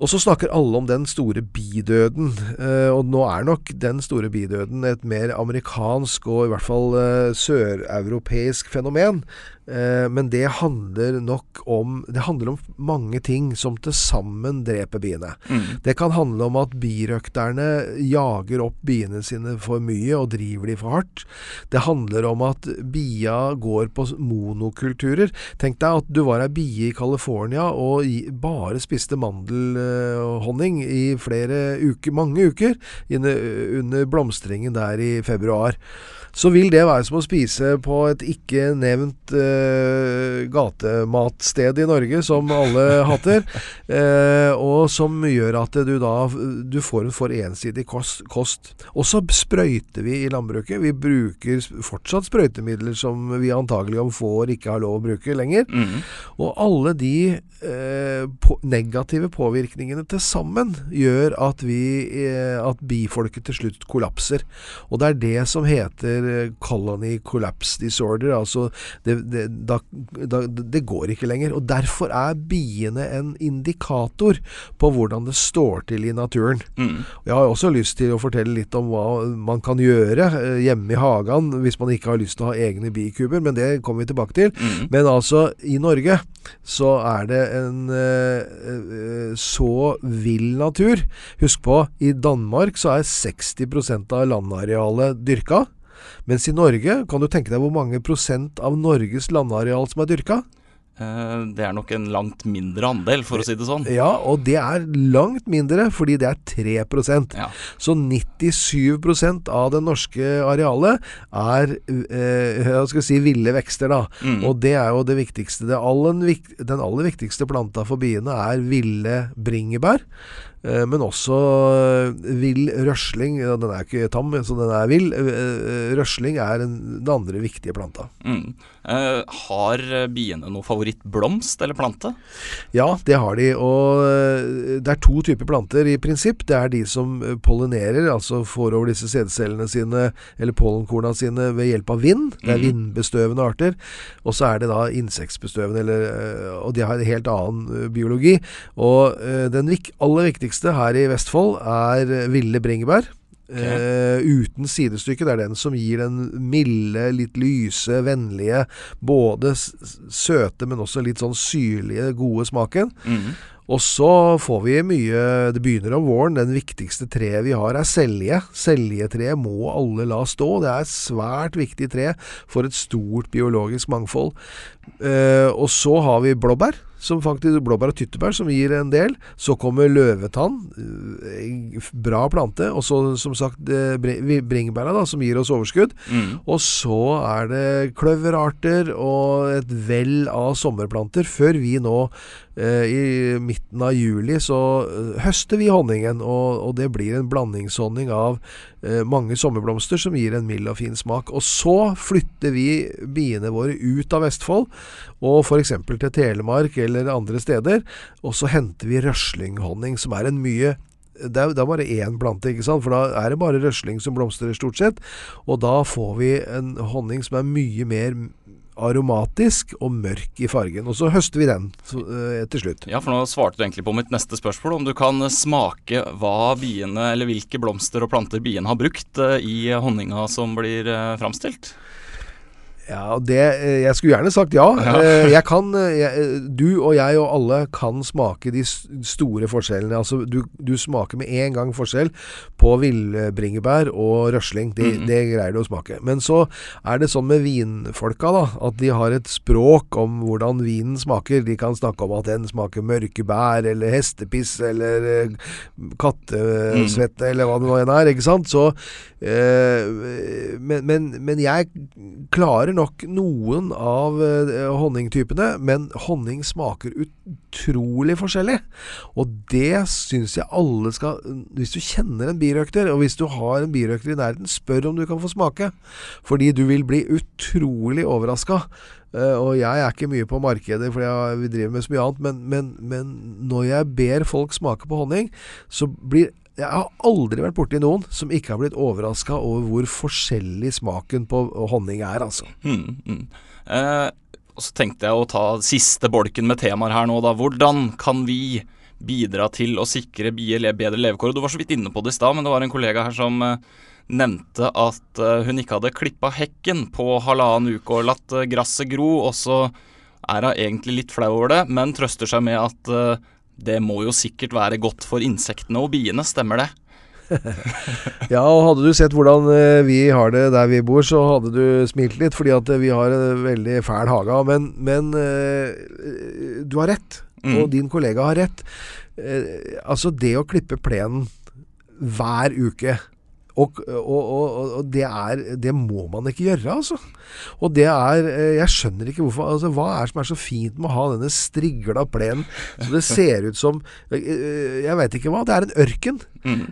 Og så snakker alle om den store bidøden. Eh, og nå er nok den store bidøden et mer amerikansk og i hvert fall eh, søreuropeisk fenomen. Eh, men det handler nok om Det handler om mange ting som til sammen dreper biene. Mm. Det kan handle om at birøkterne jager opp biene sine for mye og driver de for hardt. Det handler om at bia går på monokulturer. Tenk deg at du var ei bie i California og bare spiste mandelhonning i flere uker, mange uker under blomstringen der i februar så vil det være som å spise på et ikke nevnt uh, gatematsted i Norge, som alle [laughs] hater, uh, og som gjør at du da du får en for ensidig kost. kost. Og så sprøyter vi i landbruket. Vi bruker fortsatt sprøytemidler som vi antagelig om få år ikke har lov å bruke lenger. Mm. Og alle de uh, på, negative påvirkningene til sammen gjør at vi at bifolket til slutt kollapser. Og det er det som heter heter eh, colony collapse disorder. Altså det, det, da, da, det, går ikke lenger. Og derfor er biene en indikator på hvordan det står til i naturen. Mm. Jeg har også lyst til å fortelle litt om hva man kan gjøre eh, hjemme i hagen hvis man ikke har lyst til å ha egne bikuber, men det kommer vi tilbake til. Mm. Men altså, i Norge så er det en uh, så vill natur. Husk på, i Danmark så er 60% av landarealet dyrka. Mens i Norge, kan du tenke deg hvor mange prosent av Norges landareal som er dyrka? Eh, det er nok en langt mindre andel, for å si det sånn. Ja, og det er langt mindre, fordi det er 3 ja. Så 97% av det norske arealet er eh, jeg skal si, ville vekster, da. Mm. Og det er jo det viktigste. Det aller, den aller viktigste planta for biene er ville bringebær. Eh, men også eh, vill røsling. Den er ikke tam, så den er vill. Eh, røsling er den andre viktige planta. Mm. Eh, har biene noe favorittblomst eller plante? Ja, det har de. Og det er to typer planter i prinsipp. Det er de som pollinerer, altså får over disse sædcellene sine, eller pollenkorna sine, ved hjelp av vind. Det er mm. vindbestøvende arter. Og så er det da insektbestøvende, eller, og de har en helt annen biologi. Og den aller viktigste viktigste her i Vestfold er ville bringebær. Okay. Uh, uten sidestykke. Det er den som gir den milde, litt lyse, vennlige, både søte, men også litt sånn syrlige, gode smaken. Mm. Og så får vi mye Det begynner om våren. Den viktigste treet vi har, er selje. Seljetreet må alle la stå. Det er et svært viktig tre for et stort biologisk mangfold. Uh, og så har vi blåbær som faktisk blåbær og tyttebær, som gir en del. Så kommer løvetann, eh, bra plante. Og så som sagt eh, bringebæra, da, som gir oss overskudd. Mm. Og så er det kløverarter og et vell av sommerplanter, før vi nå i midten av juli så eh, høster vi honningen, og, og det blir en blandingshonning av eh, mange sommerblomster som gir en mild og fin smak. Og så flytter vi biene våre ut av Vestfold, og f.eks. til Telemark eller andre steder. Og så henter vi røslinghonning, som er en mye det er, det er bare én plante, ikke sant? for da er det bare røsling som blomstrer, stort sett. Og da får vi en honning som er mye mer aromatisk og mørk i fargen. Og så høster vi den så, uh, til slutt. Ja, for nå svarte du egentlig på mitt neste spørsmål. Om du kan smake hva biene, eller hvilke blomster og planter biene har brukt uh, i honninga som blir framstilt? Ja, det, eh, Jeg skulle gjerne sagt ja. Eh, jeg kan, eh, jeg, du og jeg og alle kan smake de store forskjellene. Altså, du, du smaker med en gang forskjell på villbringebær og røsling. Det, mm. det, greier du å smake. Men så er det sånn med vinfolka, da, at de har et språk om hvordan vinen smaker. De kan snakke om at den smaker mørke bær, eller hestepiss, eller kattesvette, mm. eller hva det nå enn er. Ikke sant? Så, øh, men, men, men jeg klarer klarer nok noen av eh, honningtypene, men honning smaker utrolig forskjellig. Og det syns jeg alle skal Hvis du kjenner en birøkter, og hvis du har en birøkter i nærheten, spør om du kan få smake. Fordi du vil bli utrolig overraska. Uh, og jeg er ikke mye på markedet, for vi driver med så mye annet, men, men, men, når jeg ber folk smake på honning, så blir jeg har aldri vært borti noen som ikke har blitt overraska over hvor forskjellig smaken på honning er, altså. Mm, mm. Eh, og så tenkte jeg å ta siste bolken med temaer her nå, da. Hvordan kan vi bidra til å sikre bier bedre levekår? Du var så vidt inne på det i stad, men det var en kollega her som eh, nevnte at uh, hun ikke hadde klippa hekken på halvannen uke og latt uh, gresset gro, og så er hun egentlig litt flau over det, men trøster seg med at det må jo sikkert være godt for insektene og biene, stemmer det? [laughs] ja, og hadde du sett hvordan vi har det der vi bor, så hadde du smilt litt, fordi at vi har en veldig fæl hage. Men, men du har rett, mm. og din kollega har rett. altså, det å klippe plenen hver uke og, og, og, og det, er, det må man ikke gjøre, altså. Og det er eh, Jeg skjønner ikke hvorfor altså, Hva er det som er så fint med å ha denne strigla plenen så det ser ut som eh, eh, Jeg veit ikke hva. Det er en ørken. Mm.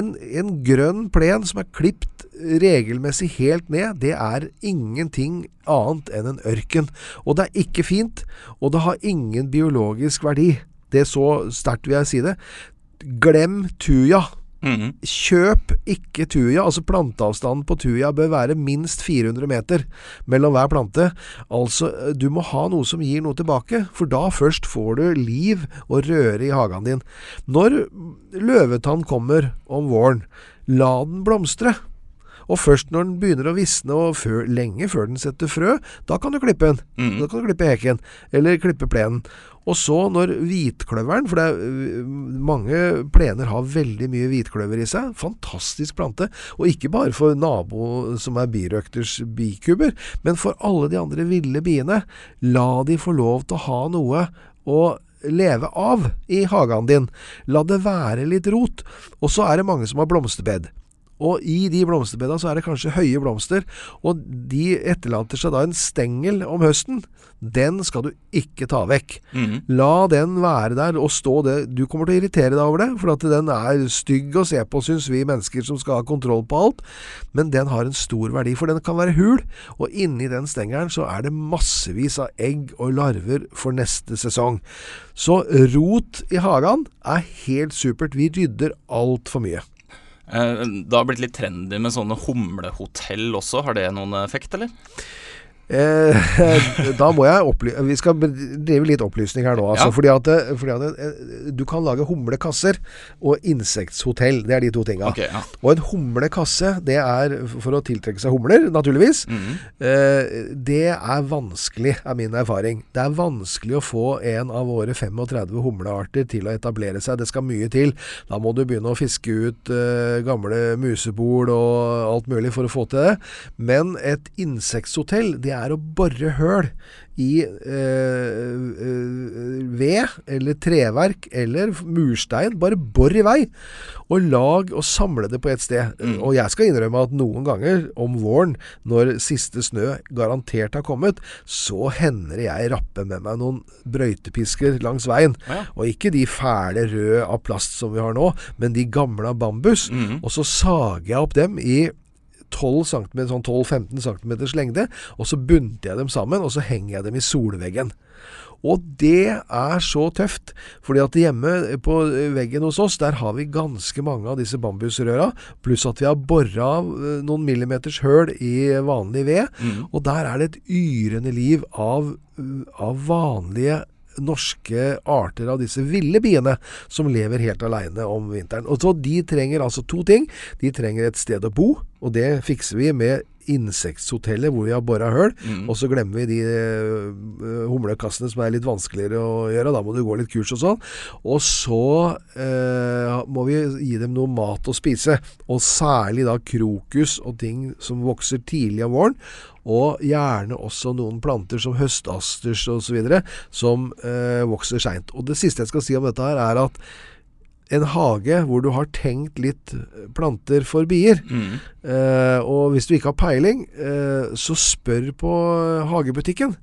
En, en grønn plen som er klipt regelmessig helt ned, det er ingenting annet enn en ørken. Og det er ikke fint, og det har ingen biologisk verdi. Det er så sterkt vil jeg si det. Glem tuja. Mm. Kjøp ikke tuja. Altså Planteavstanden på tuja bør være minst 400 meter mellom hver plante. Altså, du må ha noe som gir noe tilbake, for da først får du liv og røre i hagen din. Når løvetann kommer om våren, la den blomstre. Og først når den begynner å visne, og før, lenge før den setter frø, da kan du klippe den. Mm. Da kan du klippe heken, eller klippe plenen. Og så når hvitkløveren, for det er, øh, mange plener har veldig mye hvitkløver i seg, fantastisk plante, og ikke bare for nabo som er birøkters bikuber, men for alle de andre ville biene. La de få lov til å ha noe å leve av i hagen din. La det være litt rot. Og så er det mange som har blomsterbed. Og i de blomsterbeda så er det kanskje høye blomster, og de etterlater seg da en stengel om høsten. Den skal du ikke ta vekk. Mm. La den være der og stå det. Du kommer til å irritere deg over det, for at den er stygg å se på, syns vi mennesker som skal ha kontroll på alt. Men den har en stor verdi, for den kan være hul, og inni den stengelen så er det massevis av egg og larver for neste sesong. Så rot i hagen er helt supert. Vi rydder altfor mye. Eh, det har blitt litt trendy med sånne humlehotell også. Har det noen effekt, eller? Eh, [laughs] da må jeg opply Vi skal drive litt opplysning her nå. Altså, ja. fordi, at, eh, fordi at, eh, du kan lage humlekasser og insektshotell. Det er de to tinga. Okay, ja. Og en humlekasse, det er for å tiltrekke seg humler, naturligvis. Mm. -hmm. det er vanskelig, er min erfaring. Det er vanskelig å få en av våre 35 humlearter til å etablere seg. Det skal mye til. Da må du begynne å fiske ut gamle musebol og alt mulig for å få til det. Men et insekthotell, det er er å bore høl i øh, ved eller treverk eller murstein. Bare bor i vei, og lag og samle det på ett sted. Mm. Og jeg skal innrømme at noen ganger om våren, når siste snø garantert har kommet, så hender jeg rapper med meg noen brøytepisker langs veien. Ja. Og ikke de fæle røde av plast som vi har nå, men de gamle av bambus. Mm. Og så sager jeg opp dem i 12 cm, sånn 12-15 cm lengde, og så bunter jeg dem sammen, og så henger jeg dem i solveggen. Og det er så tøft, fordi at hjemme på veggen hos oss, der har vi ganske mange av disse bambusrøra, pluss at vi har bora eh, noen millimeters høl i vanlig ved, mm. og der er det et yrende liv av, av vanlige norske arter av disse ville biene som lever helt aleine om vinteren. Og så De trenger altså to ting. De trenger et sted å bo, og det fikser vi med insekthotellet hvor vi har bora høl. Mm. Og så glemmer vi de uh, humlekassene som er litt vanskeligere å gjøre. Da må du gå litt kurs og sånn. Og så uh, må vi gi dem noe mat å spise. Og særlig da krokus og ting som vokser tidlig om våren. Og gjerne også noen planter som høstasters osv. som uh, vokser seint. Og det siste jeg skal si om dette her, er at en hage hvor du har tenkt litt planter for bier, Mm. eh, og hvis du ikke har peiling, eh, så spør på hagebutikken.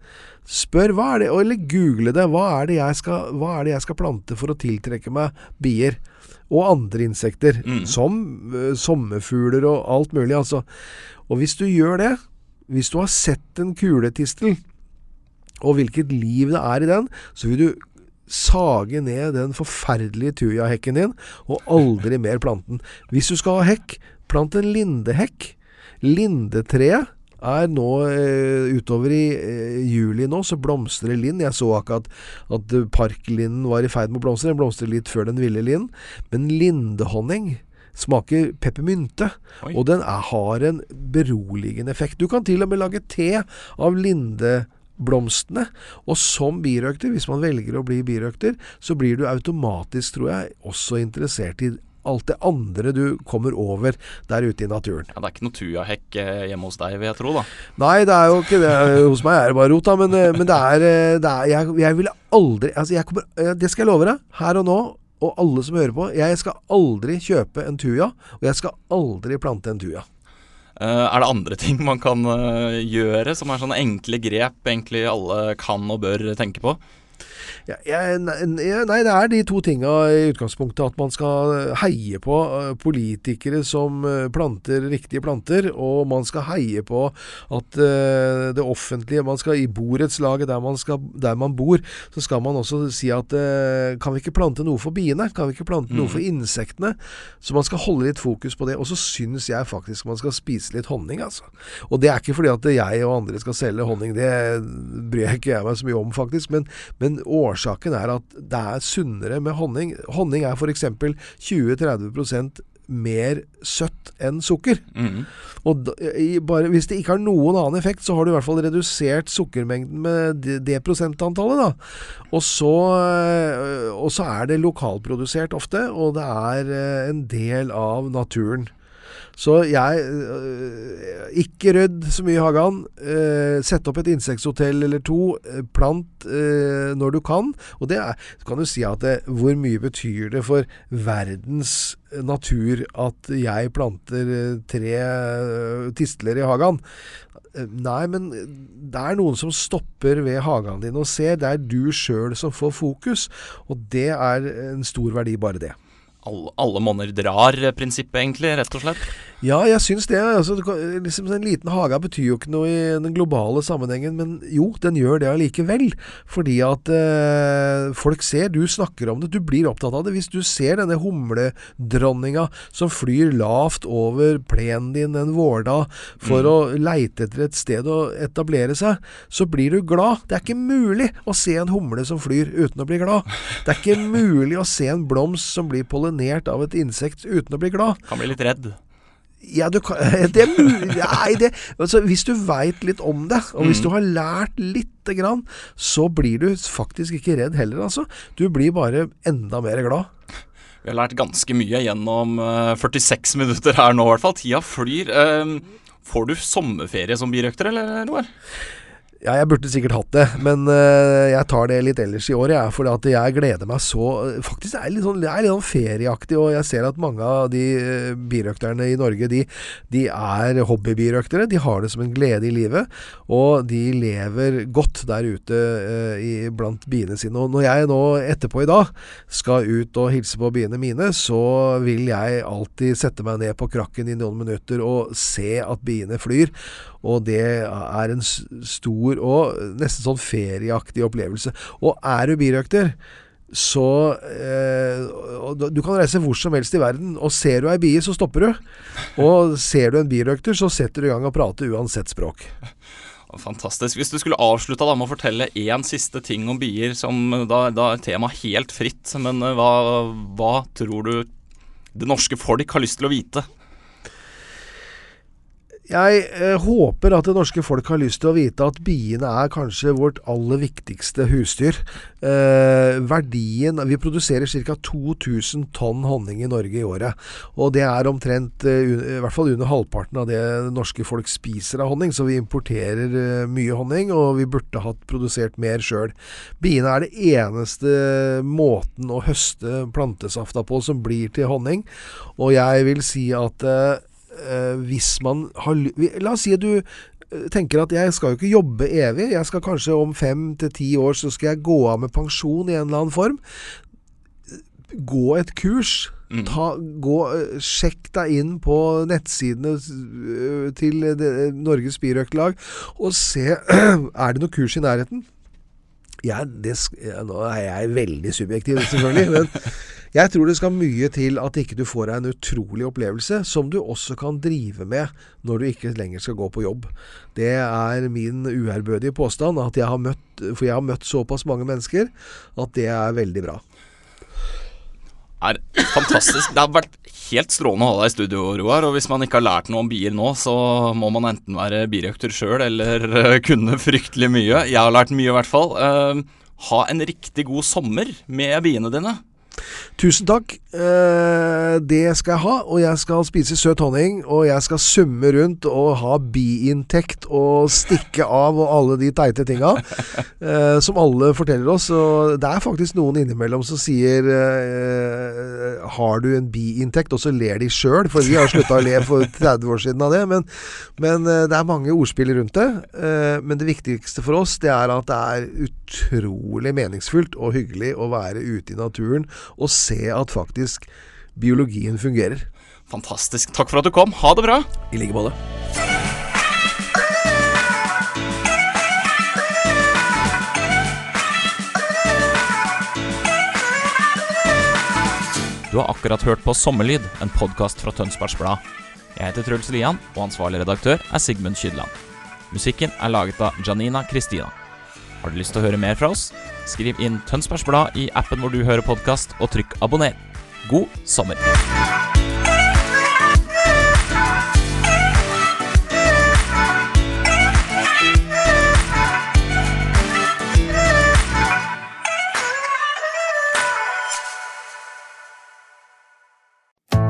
Spør hva er det, eller google det. Hva er det, jeg skal, hva er det jeg skal plante for å tiltrekke meg bier? Og andre insekter. Mm. Som eh, sommerfugler og alt mulig, altså. Og hvis du gjør det, hvis du har sett en kuletistel, og hvilket liv det er i den, så vil du sage ned den forferdelige tujahekken din, og aldri mer plante den. Hvis du skal ha hekk, plant en lindehekk. Lindetreet er nå eh, utover i eh, juli nå, så blomstrer lind. Jeg så akkurat at parklinden var i ferd med å blomstre. Den blomstrer litt før den ville lind. Men lindehonning smaker peppermynte, og den er, har en beroligende effekt. Du kan til og med lage te av lindeblomstene. Og som birøkter, hvis man velger å bli birøkter, så blir du automatisk, tror jeg, også interessert i alt det andre du kommer over der ute i naturen. Ja, det er ikke noe tujahekk eh, hjemme hos deg, vil jeg tro, da. Nei, det er jo ikke det. Hos meg er det bare rota. Men, eh, men det er, eh, det er jeg, jeg ville aldri altså jeg kommer, eh, Det skal jeg love deg, her og nå, og alle som hører på. Jeg skal aldri kjøpe en tuja, og jeg skal aldri plante en tuja. Eh, er det andre [laughs] ting man kan eh, gjøre, som er sånne enkle grep egentlig alle kan og bør tenke på? Ja, jeg, nei, det er de to tinga i utgangspunktet. At man skal heie på eh, politikere som eh, planter riktige planter, og man skal heie på at uh, det offentlige man skal I borettslaget der, man skal- der man bor, så skal man også si at uh, kan vi ikke plante noe for biene? Kan vi ikke plante noe for insektene? Så man skal holde litt fokus på det. Og så syns jeg faktisk man skal spise litt honning, altså. Og det er ikke fordi at jeg og andre skal selge honning, det bryr jeg ikke jeg meg så mye om, faktisk. Men, men årsaken er at det er sunnere med honning. Honning er f.eks. 20-30% mer søtt enn sukker. Mm. Og bare, hvis det ikke har noen annen effekt, så har du i hvert fall redusert sukkermengden med det, det prosentantallet. Da. Og, så, øh, og så er det lokalprodusert ofte, og det er øh, en del av naturen. Så jeg øh, Ikke rydd så mye i hagen. Øh, sett opp et insekthotell eller to. øh, Plant øh, når du kan. Og det er, kan du si at det, hvor mye betyr det for verdens natur at jeg planter tre tistler i hagen? Eh, Nei, men det er noen som stopper ved hagen din og ser. Det er du sjøl som får fokus, og det er en stor verdi, bare det. Alle, alle monner drar-prinsippet, egentlig, rett og slett. Ja, jeg syns det. Altså, liksom, en liten hage betyr jo ikke noe i den globale sammenhengen, men jo, den gjør det allikevel. Fordi at eh, folk ser, du snakker om det, du blir opptatt av det. Hvis du ser denne humledronninga som flyr lavt over plenen din en vårdag for å leite etter et sted å etablere seg, så blir du glad. Det er ikke mulig å se en humle som flyr uten å bli glad. Det er ikke [laughs] mulig å se en blomst som blir pollinert av et insekt uten å bli glad. Kan bli litt redd. Ja, du kan, [laughs] det er mulig Nei, det, altså, hvis du veit litt om det, og hvis du har lært lite grann, så blir du faktisk ikke redd heller, altså. Du blir bare enda mer glad. Vi har lært ganske mye gjennom eh, 46 minutter her nå, i hvert fall. Tida flyr. Eh, får du sommerferie som birøkter, eller, Roar? Ja, jeg burde sikkert hatt det, men uh, jeg tar det litt ellers i år, jeg. For at jeg gleder meg så Faktisk er er litt sånn, jeg er litt sånn ferieaktig, og jeg ser at mange av de øh, birøkterne i Norge, de, de er hobbybirøktere. De har det som en glede i livet, og de lever godt der ute uh, i, blant biene sine. Og når jeg nå etterpå i dag skal ut og hilse på biene mine, så vil jeg alltid sette meg ned på krakken i noen minutter og se at biene flyr. Og det er en stor og nesten sånn ferieaktig opplevelse. Og er du birøkter, så eh, Du kan reise hvor som helst i verden, og ser du ei bie, så stopper du. Og ser du en birøkter, så setter du i gang og prater uansett språk. Fantastisk. Hvis du skulle avslutta med å fortelle én siste ting om bier, som da, da er temaet helt fritt, men eh, hva, hva tror du det norske folk har lyst til å vite? Jeg eh, håper at det norske folk har lyst til å vite at biene er kanskje vårt aller viktigste husdyr. Eh, verdien Vi produserer ca. 2000 tonn honning i Norge i året. Og det er omtrent eh, i hvert fall under halvparten av det norske folk spiser av honning. Så vi importerer eh, mye honning, og vi burde hatt produsert mer sjøl. Biene er det eneste måten å høste plantesafta på som blir til honning. Og jeg vil si at eh, hvis man har La oss si at du eh, tenker at jeg skal jo ikke jobbe evig. Jeg skal kanskje om fem til ti år så skal jeg gå av med pensjon i en eller annen form. Gå et kurs. Ta, gå, eh, sjekk deg inn på nettsidene eh, til Norges Birøktelag og se [clears throat] Er det noe kurs i nærheten. Ja, det, ja, nå er jeg veldig subjektiv, selvfølgelig. [laughs] Men jeg tror det skal mye til at ikke du får deg en utrolig opplevelse, som du også kan drive med når du ikke lenger skal gå på jobb. Det er min uærbødige påstand, at jeg har møtt, for jeg har møtt såpass mange mennesker, at det er veldig bra. Er fantastisk. Det har vært helt strålende å ha deg i studio, Roar. Og hvis man ikke har lært noe om bier nå, så må man enten være birøkter sjøl eller eh, kunne fryktelig mye. Jeg har lært mye, i hvert fall. Eh, ha en riktig god sommer med biene dine. Tusen takk. Eh, det skal jeg ha. Og jeg skal spise søt honning. Og jeg skal summe rundt og ha biinntekt og stikke av og alle de teite tinga. [laughs] Eh, som alle forteller oss. Og det er faktisk noen innimellom som sier eh, Har du en biinntekt? Og så ler de sjøl, for vi har slutta å le for [laughs] 30 år siden av det. Men, men det er mange ordspill rundt det. Men det viktigste for oss det er at det er utrolig meningsfullt og hyggelig å være ute i naturen og se at faktisk biologien fungerer. Fantastisk. Takk for at du kom. Ha det bra. I like måte. Du har akkurat hørt på Sommerlyd, en podkast fra Tønsbergs Blad. Jeg heter Truls Lian, og ansvarlig redaktør er Sigmund Kydland. Musikken er laget av Janina Kristina. Har du lyst til å høre mer fra oss? Skriv inn Tønsbergs Blad i appen hvor du hører podkast, og trykk abonner. God sommer.